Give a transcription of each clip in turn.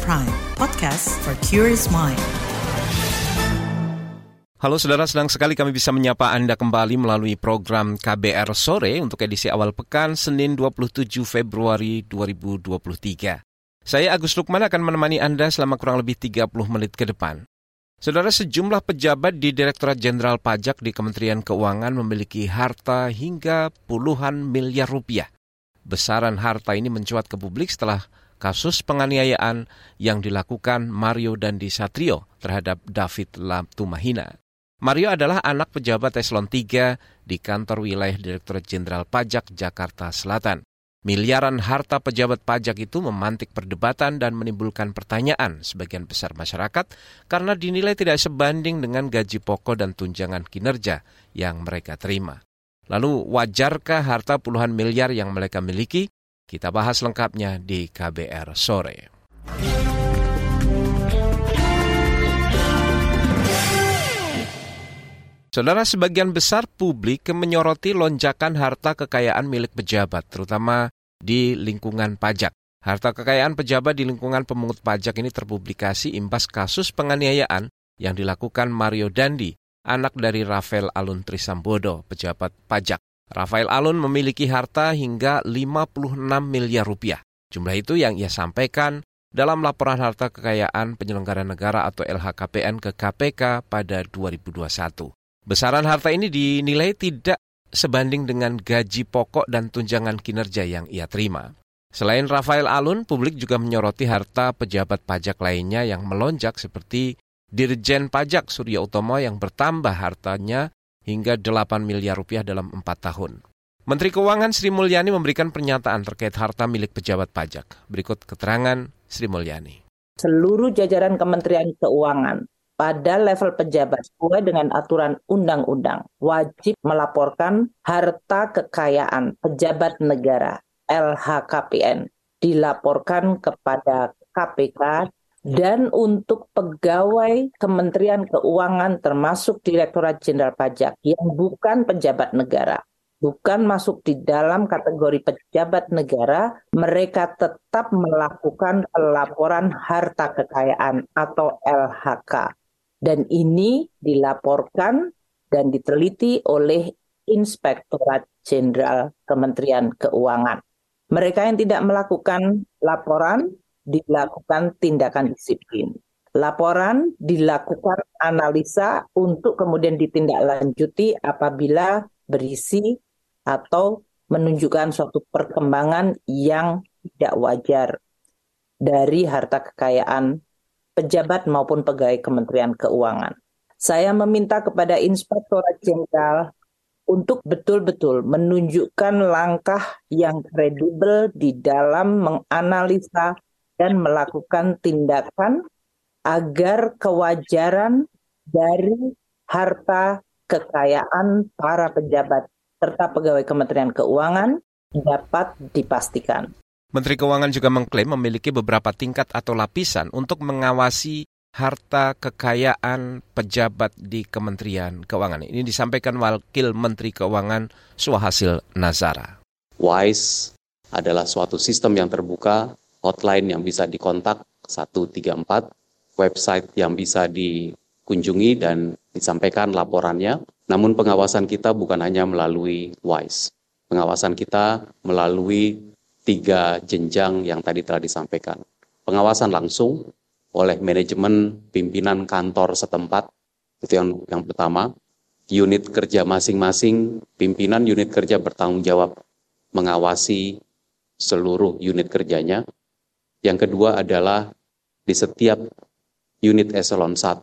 Prime, podcast for curious mind. Halo saudara, senang sekali kami bisa menyapa Anda kembali melalui program KBR Sore untuk edisi awal pekan Senin 27 Februari 2023. Saya Agus Lukman akan menemani Anda selama kurang lebih 30 menit ke depan. Saudara, sejumlah pejabat di Direktorat Jenderal Pajak di Kementerian Keuangan memiliki harta hingga puluhan miliar rupiah. Besaran harta ini mencuat ke publik setelah kasus penganiayaan yang dilakukan Mario Dandi Satrio terhadap David Lamtumahina. Mario adalah anak pejabat eselon 3 di kantor wilayah Direktur Jenderal Pajak Jakarta Selatan. Miliaran harta pejabat pajak itu memantik perdebatan dan menimbulkan pertanyaan sebagian besar masyarakat karena dinilai tidak sebanding dengan gaji pokok dan tunjangan kinerja yang mereka terima. Lalu wajarkah harta puluhan miliar yang mereka miliki? Kita bahas lengkapnya di KBR sore. Saudara, sebagian besar publik menyoroti lonjakan harta kekayaan milik pejabat, terutama di lingkungan pajak. Harta kekayaan pejabat di lingkungan pemungut pajak ini terpublikasi imbas kasus penganiayaan yang dilakukan Mario Dandi, anak dari Rafael Alun Trisambodo, pejabat pajak. Rafael Alun memiliki harta hingga 56 miliar rupiah. Jumlah itu yang ia sampaikan dalam laporan harta kekayaan penyelenggara negara atau LHKPN ke KPK pada 2021. Besaran harta ini dinilai tidak sebanding dengan gaji pokok dan tunjangan kinerja yang ia terima. Selain Rafael Alun, publik juga menyoroti harta pejabat pajak lainnya yang melonjak seperti Dirjen Pajak Surya Utomo yang bertambah hartanya hingga 8 miliar rupiah dalam 4 tahun. Menteri Keuangan Sri Mulyani memberikan pernyataan terkait harta milik pejabat pajak. Berikut keterangan Sri Mulyani. Seluruh jajaran Kementerian Keuangan pada level pejabat sesuai dengan aturan undang-undang wajib melaporkan harta kekayaan pejabat negara LHKPN dilaporkan kepada KPK dan untuk pegawai Kementerian Keuangan termasuk Direktorat Jenderal Pajak yang bukan pejabat negara bukan masuk di dalam kategori pejabat negara, mereka tetap melakukan laporan harta kekayaan atau LHK dan ini dilaporkan dan diteliti oleh Inspektorat Jenderal Kementerian Keuangan. Mereka yang tidak melakukan laporan dilakukan tindakan disiplin. Laporan dilakukan analisa untuk kemudian ditindaklanjuti apabila berisi atau menunjukkan suatu perkembangan yang tidak wajar dari harta kekayaan pejabat maupun pegawai Kementerian Keuangan. Saya meminta kepada Inspektorat Jenderal untuk betul-betul menunjukkan langkah yang kredibel di dalam menganalisa dan melakukan tindakan agar kewajaran dari harta kekayaan para pejabat serta pegawai Kementerian Keuangan dapat dipastikan. Menteri Keuangan juga mengklaim memiliki beberapa tingkat atau lapisan untuk mengawasi harta kekayaan pejabat di Kementerian Keuangan. Ini disampaikan Wakil Menteri Keuangan Suhasil Nazara. WISE adalah suatu sistem yang terbuka, hotline yang bisa dikontak 134, website yang bisa dikunjungi dan disampaikan laporannya. Namun pengawasan kita bukan hanya melalui WISE. Pengawasan kita melalui tiga jenjang yang tadi telah disampaikan. Pengawasan langsung oleh manajemen pimpinan kantor setempat, itu yang, yang pertama. Unit kerja masing-masing, pimpinan unit kerja bertanggung jawab mengawasi seluruh unit kerjanya. Yang kedua adalah di setiap unit eselon 1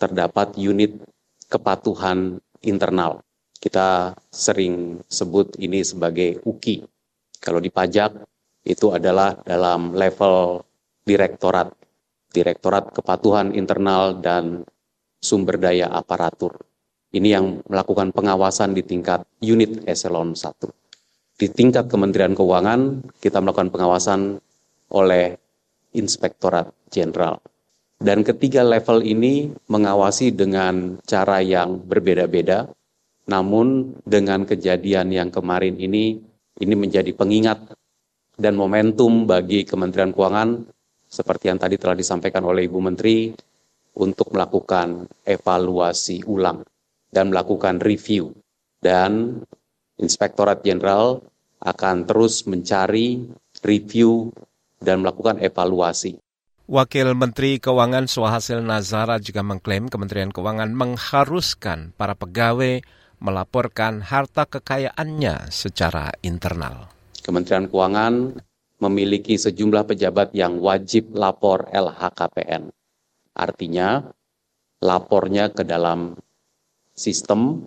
terdapat unit kepatuhan internal. Kita sering sebut ini sebagai UKI, kalau di pajak itu adalah dalam level direktorat, direktorat kepatuhan internal dan sumber daya aparatur. Ini yang melakukan pengawasan di tingkat unit eselon 1. Di tingkat Kementerian Keuangan, kita melakukan pengawasan oleh Inspektorat Jenderal. Dan ketiga level ini mengawasi dengan cara yang berbeda-beda, namun dengan kejadian yang kemarin ini ini menjadi pengingat dan momentum bagi Kementerian Keuangan seperti yang tadi telah disampaikan oleh Ibu Menteri, untuk melakukan evaluasi ulang dan melakukan review. Dan Inspektorat Jenderal akan terus mencari, review, dan melakukan evaluasi. Wakil Menteri Keuangan Suhasil Nazara juga mengklaim Kementerian Keuangan mengharuskan para pegawai melaporkan harta kekayaannya secara internal. Kementerian Keuangan memiliki sejumlah pejabat yang wajib lapor LHKPN. Artinya, lapornya ke dalam sistem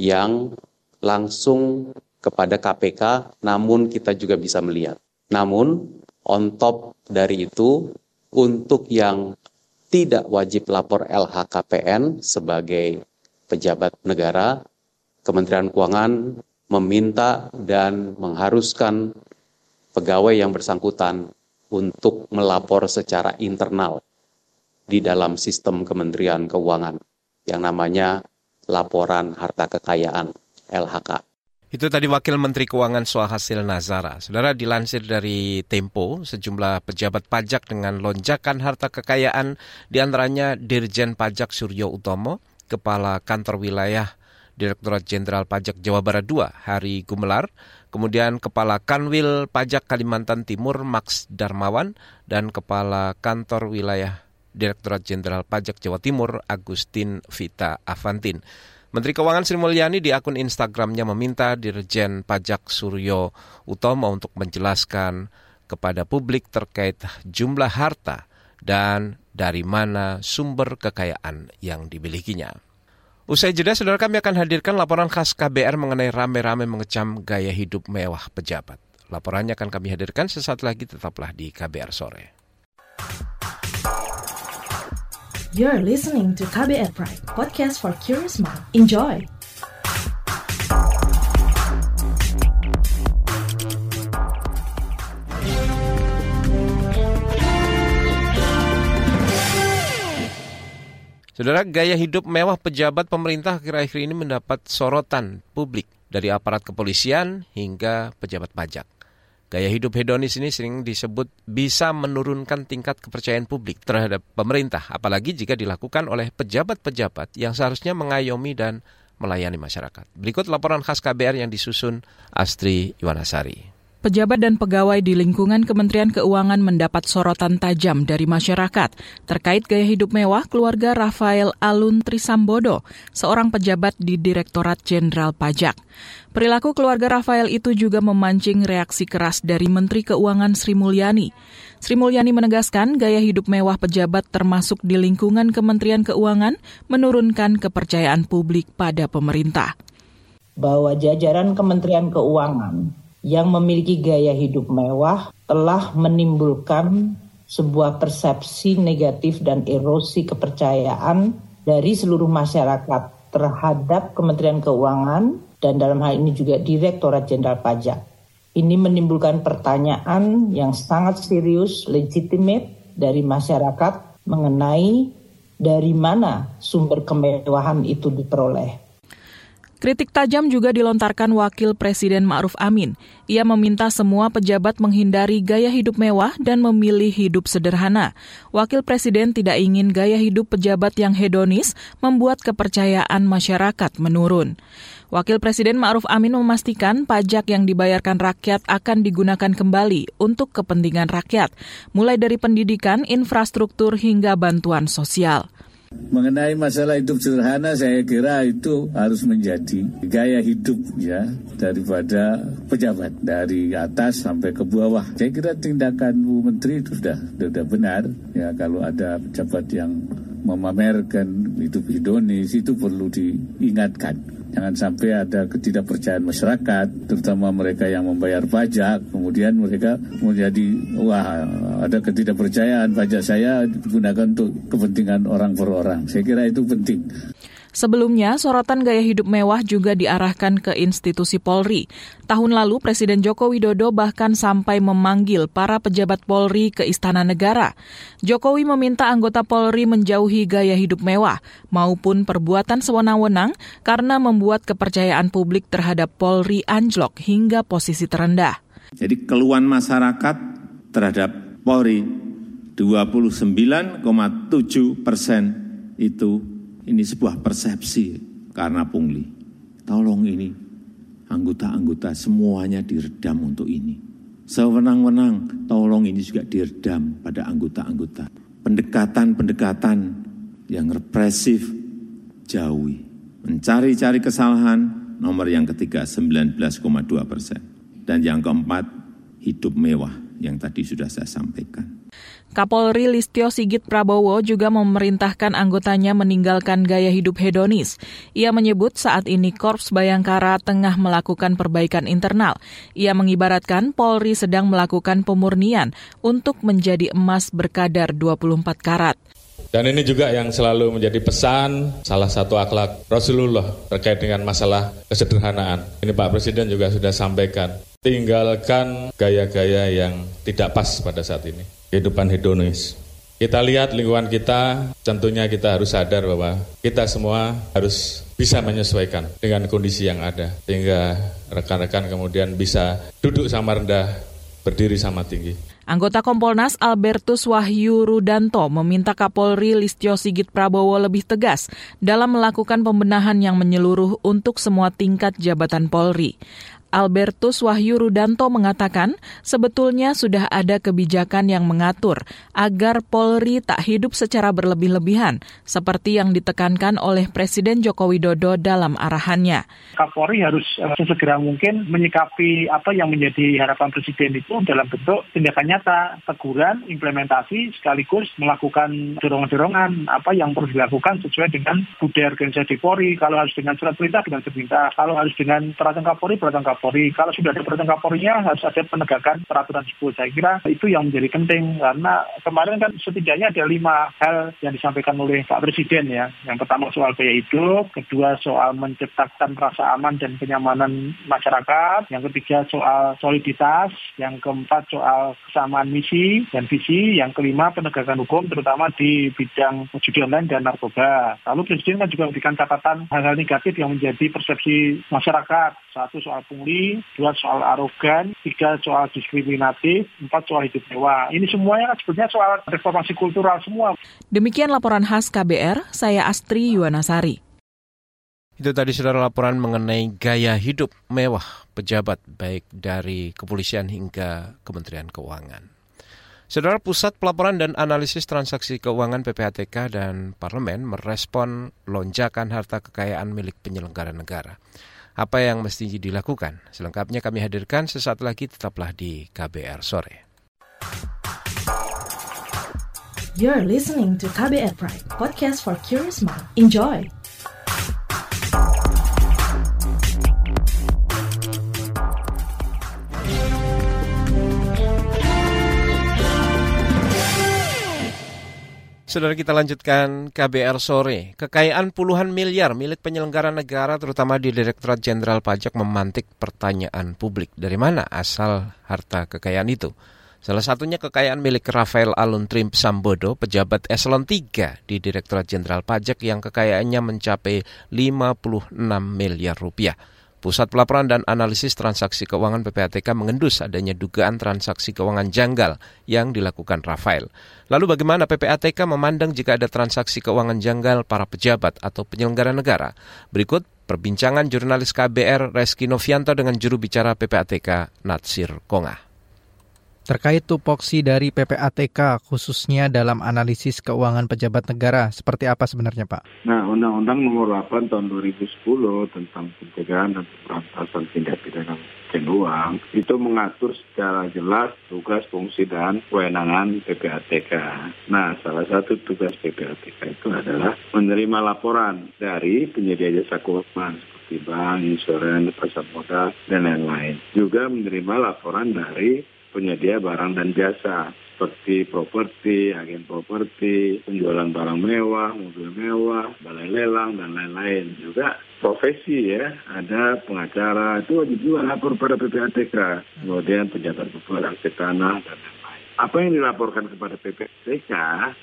yang langsung kepada KPK, namun kita juga bisa melihat. Namun, on top dari itu, untuk yang tidak wajib lapor LHKPN sebagai pejabat negara, Kementerian Keuangan meminta dan mengharuskan pegawai yang bersangkutan untuk melapor secara internal di dalam sistem Kementerian Keuangan yang namanya laporan harta kekayaan LHK. Itu tadi Wakil Menteri Keuangan Swahasil Nazara. Saudara dilansir dari Tempo, sejumlah pejabat pajak dengan lonjakan harta kekayaan di antaranya Dirjen Pajak Suryo Utomo, Kepala Kantor Wilayah Direktorat Jenderal Pajak Jawa Barat II, Hari Gumelar, kemudian Kepala Kanwil Pajak Kalimantan Timur, Max Darmawan, dan Kepala Kantor Wilayah Direktorat Jenderal Pajak Jawa Timur, Agustin Vita Avantin. Menteri Keuangan Sri Mulyani di akun Instagramnya meminta Dirjen Pajak Suryo Utomo untuk menjelaskan kepada publik terkait jumlah harta dan dari mana sumber kekayaan yang dimilikinya. Usai jeda, saudara kami akan hadirkan laporan khas KBR mengenai rame-rame mengecam gaya hidup mewah pejabat. Laporannya akan kami hadirkan sesaat lagi, tetaplah di KBR Sore. You're listening to KBR Pride, podcast for curious mind. Enjoy! Saudara, gaya hidup mewah pejabat pemerintah akhir-akhir ini mendapat sorotan publik dari aparat kepolisian hingga pejabat pajak. Gaya hidup hedonis ini sering disebut bisa menurunkan tingkat kepercayaan publik terhadap pemerintah, apalagi jika dilakukan oleh pejabat-pejabat yang seharusnya mengayomi dan melayani masyarakat. Berikut laporan khas KBR yang disusun Astri Iwanasari. Pejabat dan pegawai di lingkungan Kementerian Keuangan mendapat sorotan tajam dari masyarakat terkait gaya hidup mewah keluarga Rafael Alun Trisambodo, seorang pejabat di Direktorat Jenderal Pajak. Perilaku keluarga Rafael itu juga memancing reaksi keras dari Menteri Keuangan Sri Mulyani. Sri Mulyani menegaskan gaya hidup mewah pejabat termasuk di lingkungan Kementerian Keuangan menurunkan kepercayaan publik pada pemerintah. Bahwa jajaran Kementerian Keuangan yang memiliki gaya hidup mewah telah menimbulkan sebuah persepsi negatif dan erosi kepercayaan dari seluruh masyarakat terhadap Kementerian Keuangan dan dalam hal ini juga Direktorat Jenderal Pajak. Ini menimbulkan pertanyaan yang sangat serius, legitimate dari masyarakat mengenai dari mana sumber kemewahan itu diperoleh. Kritik tajam juga dilontarkan Wakil Presiden Ma'ruf Amin. Ia meminta semua pejabat menghindari gaya hidup mewah dan memilih hidup sederhana. Wakil Presiden tidak ingin gaya hidup pejabat yang hedonis membuat kepercayaan masyarakat menurun. Wakil Presiden Ma'ruf Amin memastikan pajak yang dibayarkan rakyat akan digunakan kembali untuk kepentingan rakyat, mulai dari pendidikan, infrastruktur, hingga bantuan sosial. Mengenai masalah hidup sederhana saya kira itu harus menjadi gaya hidup ya daripada pejabat dari atas sampai ke bawah. Saya kira tindakan Bu Menteri itu sudah sudah benar ya kalau ada pejabat yang memamerkan hidup hedonis itu perlu diingatkan. Jangan sampai ada ketidakpercayaan masyarakat, terutama mereka yang membayar pajak, kemudian mereka menjadi, wah ada ketidakpercayaan pajak saya digunakan untuk kepentingan orang per orang. Saya kira itu penting. Sebelumnya, sorotan gaya hidup mewah juga diarahkan ke institusi Polri. Tahun lalu, Presiden Joko Widodo bahkan sampai memanggil para pejabat Polri ke Istana Negara. Jokowi meminta anggota Polri menjauhi gaya hidup mewah maupun perbuatan sewenang-wenang karena membuat kepercayaan publik terhadap Polri anjlok hingga posisi terendah. Jadi keluhan masyarakat terhadap Polri 29,7 persen itu ini sebuah persepsi karena pungli. Tolong ini anggota-anggota semuanya diredam untuk ini. Sewenang-wenang, tolong ini juga diredam pada anggota-anggota. Pendekatan-pendekatan yang represif jauhi. Mencari-cari kesalahan, nomor yang ketiga 19,2 persen. Dan yang keempat, hidup mewah yang tadi sudah saya sampaikan. Kapolri Listio Sigit Prabowo juga memerintahkan anggotanya meninggalkan gaya hidup hedonis. Ia menyebut saat ini Korps Bayangkara tengah melakukan perbaikan internal. Ia mengibaratkan Polri sedang melakukan pemurnian untuk menjadi emas berkadar 24 karat. Dan ini juga yang selalu menjadi pesan salah satu akhlak Rasulullah terkait dengan masalah kesederhanaan. Ini Pak Presiden juga sudah sampaikan. Tinggalkan gaya-gaya yang tidak pas pada saat ini kehidupan hedonis. Kita lihat lingkungan kita, tentunya kita harus sadar bahwa kita semua harus bisa menyesuaikan dengan kondisi yang ada. Sehingga rekan-rekan kemudian bisa duduk sama rendah, berdiri sama tinggi. Anggota Kompolnas Albertus Wahyu Rudanto meminta Kapolri Listio Sigit Prabowo lebih tegas dalam melakukan pembenahan yang menyeluruh untuk semua tingkat jabatan Polri. Albertus Wahyu Rudanto mengatakan sebetulnya sudah ada kebijakan yang mengatur agar Polri tak hidup secara berlebih-lebihan seperti yang ditekankan oleh Presiden Joko Widodo dalam arahannya. Kapolri harus uh, sesegera mungkin menyikapi apa yang menjadi harapan Presiden itu dalam bentuk tindakan nyata, teguran, implementasi sekaligus melakukan dorongan-dorongan apa yang perlu dilakukan sesuai dengan budaya organisasi Polri. Kalau harus dengan surat perintah, dengan perintah. Kalau harus dengan peraturan Kapolri, peraturan Kapolri Kapolri. Kalau sudah ada peraturan Kapolrinya harus ada penegakan peraturan tersebut. Saya kira itu yang menjadi penting karena kemarin kan setidaknya ada lima hal yang disampaikan oleh Pak Presiden ya. Yang pertama soal biaya hidup, kedua soal menciptakan rasa aman dan kenyamanan masyarakat, yang ketiga soal soliditas, yang keempat soal kesamaan misi dan visi, yang kelima penegakan hukum terutama di bidang judi online dan narkoba. Lalu Presiden kan juga memberikan catatan hal-hal negatif yang menjadi persepsi masyarakat. Satu soal pungli dua soal arogan, tiga soal diskriminatif, empat soal hidup mewah. Ini semuanya kan sebetulnya soal reformasi kultural semua. Demikian laporan khas KBR, saya Astri Yuwanasari. Itu tadi saudara laporan mengenai gaya hidup mewah pejabat baik dari kepolisian hingga Kementerian Keuangan. Saudara Pusat Pelaporan dan Analisis Transaksi Keuangan PPATK dan Parlemen merespon lonjakan harta kekayaan milik penyelenggara negara apa yang mesti dilakukan. Selengkapnya kami hadirkan sesaat lagi tetaplah di KBR sore. You're listening to KBR Pride, podcast for curious mind. Enjoy. Saudara kita lanjutkan KBR sore. Kekayaan puluhan miliar milik penyelenggara negara terutama di Direktorat Jenderal Pajak memantik pertanyaan publik. Dari mana asal harta kekayaan itu? Salah satunya kekayaan milik Rafael Alun Trim Sambodo, pejabat eselon 3 di Direktorat Jenderal Pajak yang kekayaannya mencapai 56 miliar rupiah. Pusat Pelaporan dan Analisis Transaksi Keuangan PPATK mengendus adanya dugaan transaksi keuangan janggal yang dilakukan Rafael. Lalu bagaimana PPATK memandang jika ada transaksi keuangan janggal para pejabat atau penyelenggara negara? Berikut perbincangan jurnalis KBR Reski Novianto dengan juru bicara PPATK Natsir Kongah. Terkait tupoksi dari PPATK khususnya dalam analisis keuangan pejabat negara, seperti apa sebenarnya Pak? Nah, Undang-Undang Nomor 8 Tahun 2010 tentang pencegahan dan pemberantasan tindak pidana pencucian uang itu mengatur secara jelas tugas, fungsi, dan kewenangan PPATK. Nah, salah satu tugas PPATK itu adalah menerima laporan dari penyedia jasa keuangan seperti bank, insurans, pasar modal, dan lain-lain. Juga menerima laporan dari penyedia barang dan jasa seperti properti, agen properti, penjualan barang mewah, mobil mewah, balai lelang, dan lain-lain. Juga profesi ya, ada pengacara, itu wajib juga lapor pada PPATK. Kemudian pejabat gubernur aktif tanah, dan. Apa yang dilaporkan kepada PPTK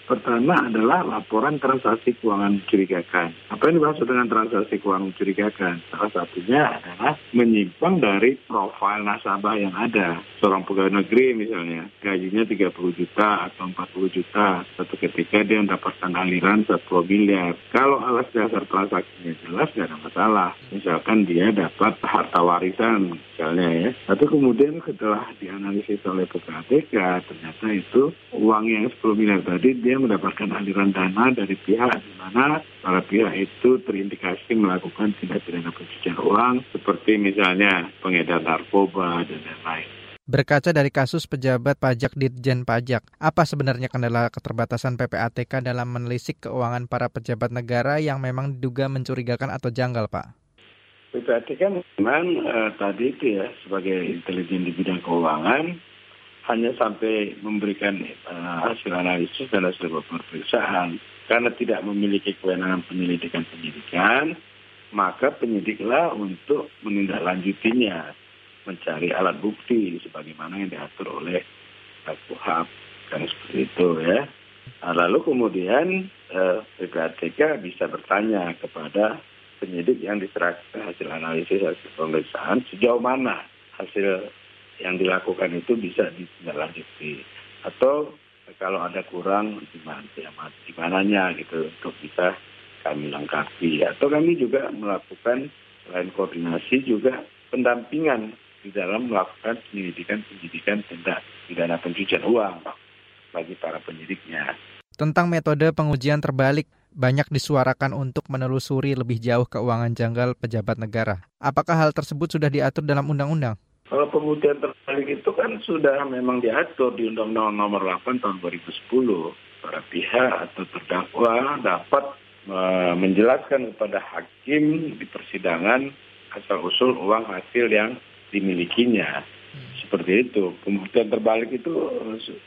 pertama adalah laporan transaksi keuangan mencurigakan. Apa yang dimaksud dengan transaksi keuangan mencurigakan? Salah satunya adalah menyimpang dari profil nasabah yang ada. Seorang pegawai negeri misalnya, gajinya 30 juta atau 40 juta. Satu ketika dia mendapatkan aliran 10 miliar. Kalau alas dasar transaksinya jelas, tidak ada masalah. Misalkan dia dapat harta warisan misalnya ya. Atau kemudian setelah dianalisis oleh PPATK, ternyata itu uang yang 10 miliar tadi dia mendapatkan aliran dana dari pihak di mana para pihak itu terindikasi melakukan tindak pidana pencucian uang seperti misalnya pengedar narkoba dan lain-lain. Berkaca dari kasus pejabat pajak Ditjen Pajak, apa sebenarnya kendala keterbatasan PPATK dalam menelisik keuangan para pejabat negara yang memang diduga mencurigakan atau janggal, Pak? PPATK memang uh, tadi itu ya sebagai intelijen di bidang keuangan hanya sampai memberikan uh, hasil analisis dan hasil pemeriksaan. Karena tidak memiliki kewenangan penyelidikan penyidikan maka penyidiklah untuk menindaklanjutinya mencari alat bukti sebagaimana yang diatur oleh KUHAP kan seperti itu ya. Nah, lalu kemudian uh, PPATK bisa bertanya kepada penyidik yang diserahkan hasil analisis hasil pemeriksaan sejauh mana hasil yang dilakukan itu bisa ditindaklanjuti atau kalau ada kurang di mana di mananya gitu untuk bisa kami lengkapi atau kami juga melakukan selain koordinasi juga pendampingan di dalam melakukan penyelidikan-penyelidikan tindak pidana pencucian uang bagi para penyidiknya. Tentang metode pengujian terbalik, banyak disuarakan untuk menelusuri lebih jauh keuangan janggal pejabat negara. Apakah hal tersebut sudah diatur dalam undang-undang? Kalau pembuktian terbalik itu kan sudah memang diatur di Undang-Undang Nomor 8 Tahun 2010. Para pihak atau terdakwa dapat menjelaskan kepada hakim di persidangan asal-usul uang hasil yang dimilikinya. Seperti itu. Pembuktian terbalik itu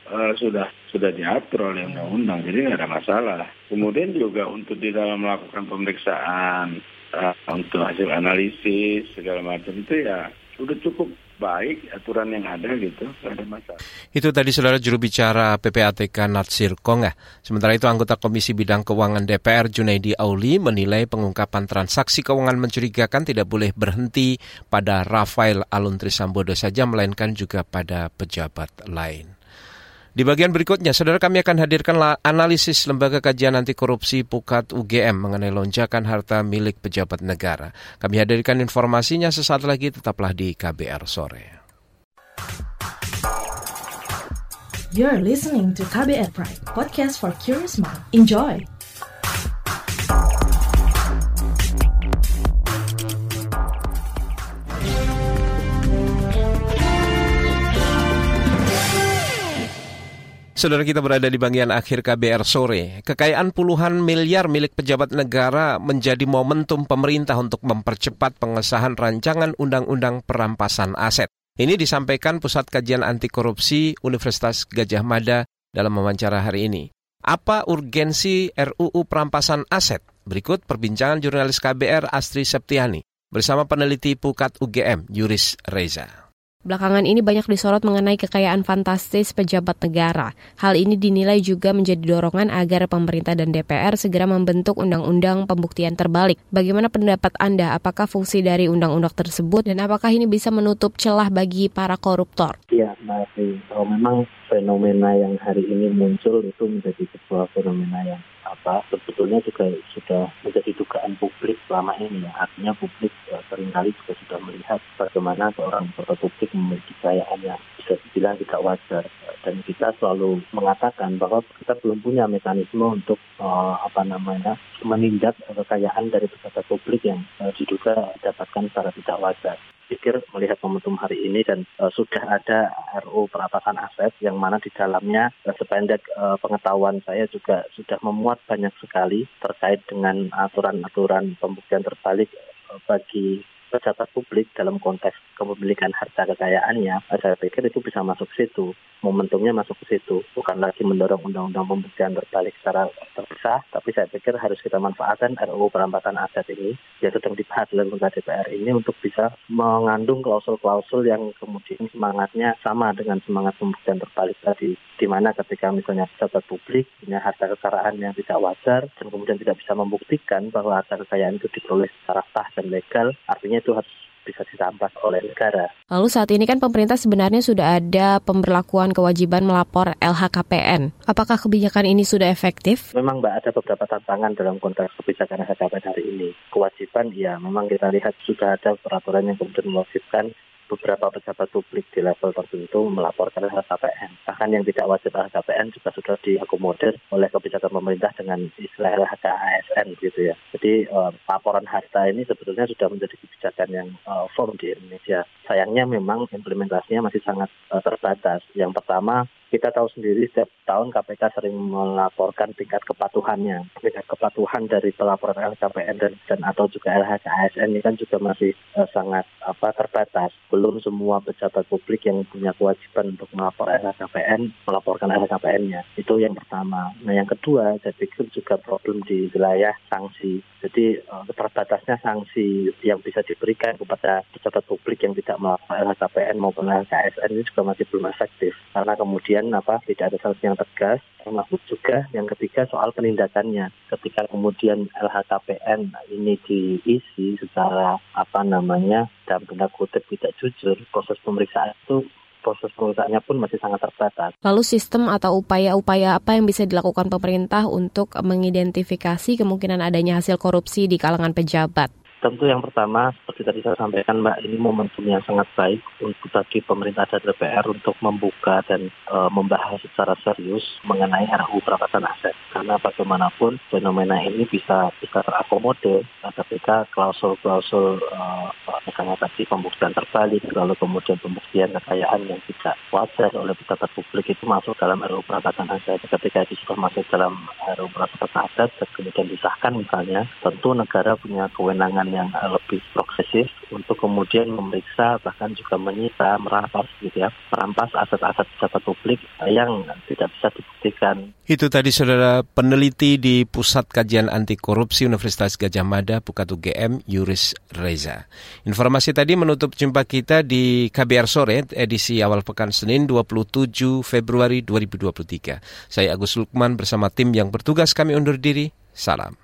uh, sudah sudah diatur oleh undang-undang, jadi nggak ada masalah. Kemudian juga untuk di dalam melakukan pemeriksaan, uh, untuk hasil analisis segala macam itu ya sudah cukup baik aturan yang ada gitu, ada masalah. Itu tadi saudara juru bicara PPATK Natsir Konga. Sementara itu anggota Komisi Bidang Keuangan DPR Junaidi Auli menilai pengungkapan transaksi keuangan mencurigakan tidak boleh berhenti pada Rafael Aluntri Sambodo saja, melainkan juga pada pejabat lain. Di bagian berikutnya, saudara kami akan hadirkan analisis Lembaga Kajian Anti Korupsi Pukat UGM mengenai lonjakan harta milik pejabat negara. Kami hadirkan informasinya sesaat lagi, tetaplah di KBR Sore. You're listening to KBR Pride, podcast for curious mind. Enjoy! Saudara kita berada di bagian akhir KBR sore. Kekayaan puluhan miliar milik pejabat negara menjadi momentum pemerintah untuk mempercepat pengesahan rancangan undang-undang perampasan aset. Ini disampaikan Pusat Kajian Anti Korupsi Universitas Gajah Mada dalam wawancara hari ini. Apa urgensi RUU perampasan aset? Berikut perbincangan jurnalis KBR Astri Septiani bersama peneliti Pukat UGM Yuris Reza. Belakangan ini banyak disorot mengenai kekayaan fantastis pejabat negara. Hal ini dinilai juga menjadi dorongan agar pemerintah dan DPR segera membentuk undang-undang pembuktian terbalik. Bagaimana pendapat Anda? Apakah fungsi dari undang-undang tersebut dan apakah ini bisa menutup celah bagi para koruptor? Ya, Mbak Kalau memang fenomena yang hari ini muncul itu menjadi sebuah fenomena yang apa sebetulnya juga sudah menjadi dugaan publik selama ini ya. Artinya publik ya, sering kali juga sudah melihat bagaimana seorang pejabat publik memiliki kekayaan yang bisa dibilang tidak wajar. Dan kita selalu mengatakan bahwa kita belum punya mekanisme untuk uh, apa namanya menindak kekayaan dari pejabat publik yang uh, diduga didapatkan secara tidak wajar pikir melihat momentum hari ini dan uh, sudah ada RU perampasan aset yang mana di dalamnya uh, sependek uh, pengetahuan saya juga sudah memuat banyak sekali terkait dengan aturan-aturan pembuktian terbalik bagi pejabat publik dalam konteks kepemilikan harta kekayaannya, saya pikir itu bisa masuk ke situ. Momentumnya masuk ke situ. Bukan lagi mendorong undang-undang pembuktian terbalik secara terpisah, tapi saya pikir harus kita manfaatkan RUU perampasan aset ini, yang sedang dibahas oleh pemerintah DPR ini untuk bisa mengandung klausul-klausul yang kemudian semangatnya sama dengan semangat pembuktian terbalik tadi. Di mana ketika misalnya pejabat publik punya harta kekayaan yang tidak wajar dan kemudian tidak bisa membuktikan bahwa harta kekayaan itu diperoleh secara sah dan legal, artinya itu harus bisa ditampas oleh negara. Lalu saat ini kan pemerintah sebenarnya sudah ada pemberlakuan kewajiban melapor LHKPN. Apakah kebijakan ini sudah efektif? Memang Mbak ada beberapa tantangan dalam konteks kebijakan LHKPN hari ini. Kewajiban ya memang kita lihat sudah ada peraturan yang kemudian mewajibkan beberapa pejabat publik di level tertentu melaporkan LHKPN. Bahkan yang tidak wajib LHKPN juga sudah diakomodir oleh kebijakan pemerintah dengan istilah LHKASN gitu ya. Jadi uh, laporan harta ini sebetulnya sudah menjadi kebijakan yang uh, firm di Indonesia. Sayangnya memang implementasinya masih sangat uh, terbatas. Yang pertama kita tahu sendiri setiap tahun KPK sering melaporkan tingkat kepatuhannya. Tingkat kepatuhan dari pelaporan LHKPN dan, dan atau juga LHKASN ini kan juga masih uh, sangat apa terbatas. Belum semua pejabat publik yang punya kewajiban untuk melapor LHKPN melaporkan LHKPN-nya. Itu yang pertama. Nah yang kedua saya pikir juga problem di wilayah sanksi. Jadi uh, terbatasnya sanksi yang bisa diberikan kepada pejabat publik yang tidak melapor LHKPN maupun LHKSN ini juga masih belum efektif. Karena kemudian kemudian apa tidak ada sanksi yang tegas termasuk juga yang ketiga soal penindakannya ketika kemudian LHKPN ini diisi secara apa namanya dalam tanda kutip tidak jujur proses pemeriksaan itu proses pemeriksaannya pun masih sangat terbatas. Lalu sistem atau upaya-upaya apa yang bisa dilakukan pemerintah untuk mengidentifikasi kemungkinan adanya hasil korupsi di kalangan pejabat? Tentu yang pertama, seperti tadi saya sampaikan Mbak, ini momentum yang sangat baik untuk bagi pemerintah dan DPR untuk membuka dan e, membahas secara serius mengenai RUU perampasan aset. Karena bagaimanapun fenomena ini bisa bisa terakomodir ketika klausul-klausul e, misalnya tadi pembuktian terbalik, lalu kemudian pembuktian kekayaan yang tidak wajar oleh pejabat publik itu masuk dalam RUU perampasan aset. Ketika itu sudah masuk dalam RUU perampasan aset kemudian disahkan misalnya, tentu negara punya kewenangan yang lebih progresif untuk kemudian memeriksa bahkan juga menyita merampas gitu ya merampas aset-aset pejabat publik yang tidak bisa dibuktikan. Itu tadi saudara peneliti di Pusat Kajian Anti Korupsi Universitas Gajah Mada Pukat UGM Yuris Reza. Informasi tadi menutup jumpa kita di KBR sore edisi awal pekan Senin 27 Februari 2023. Saya Agus Lukman bersama tim yang bertugas kami undur diri. Salam.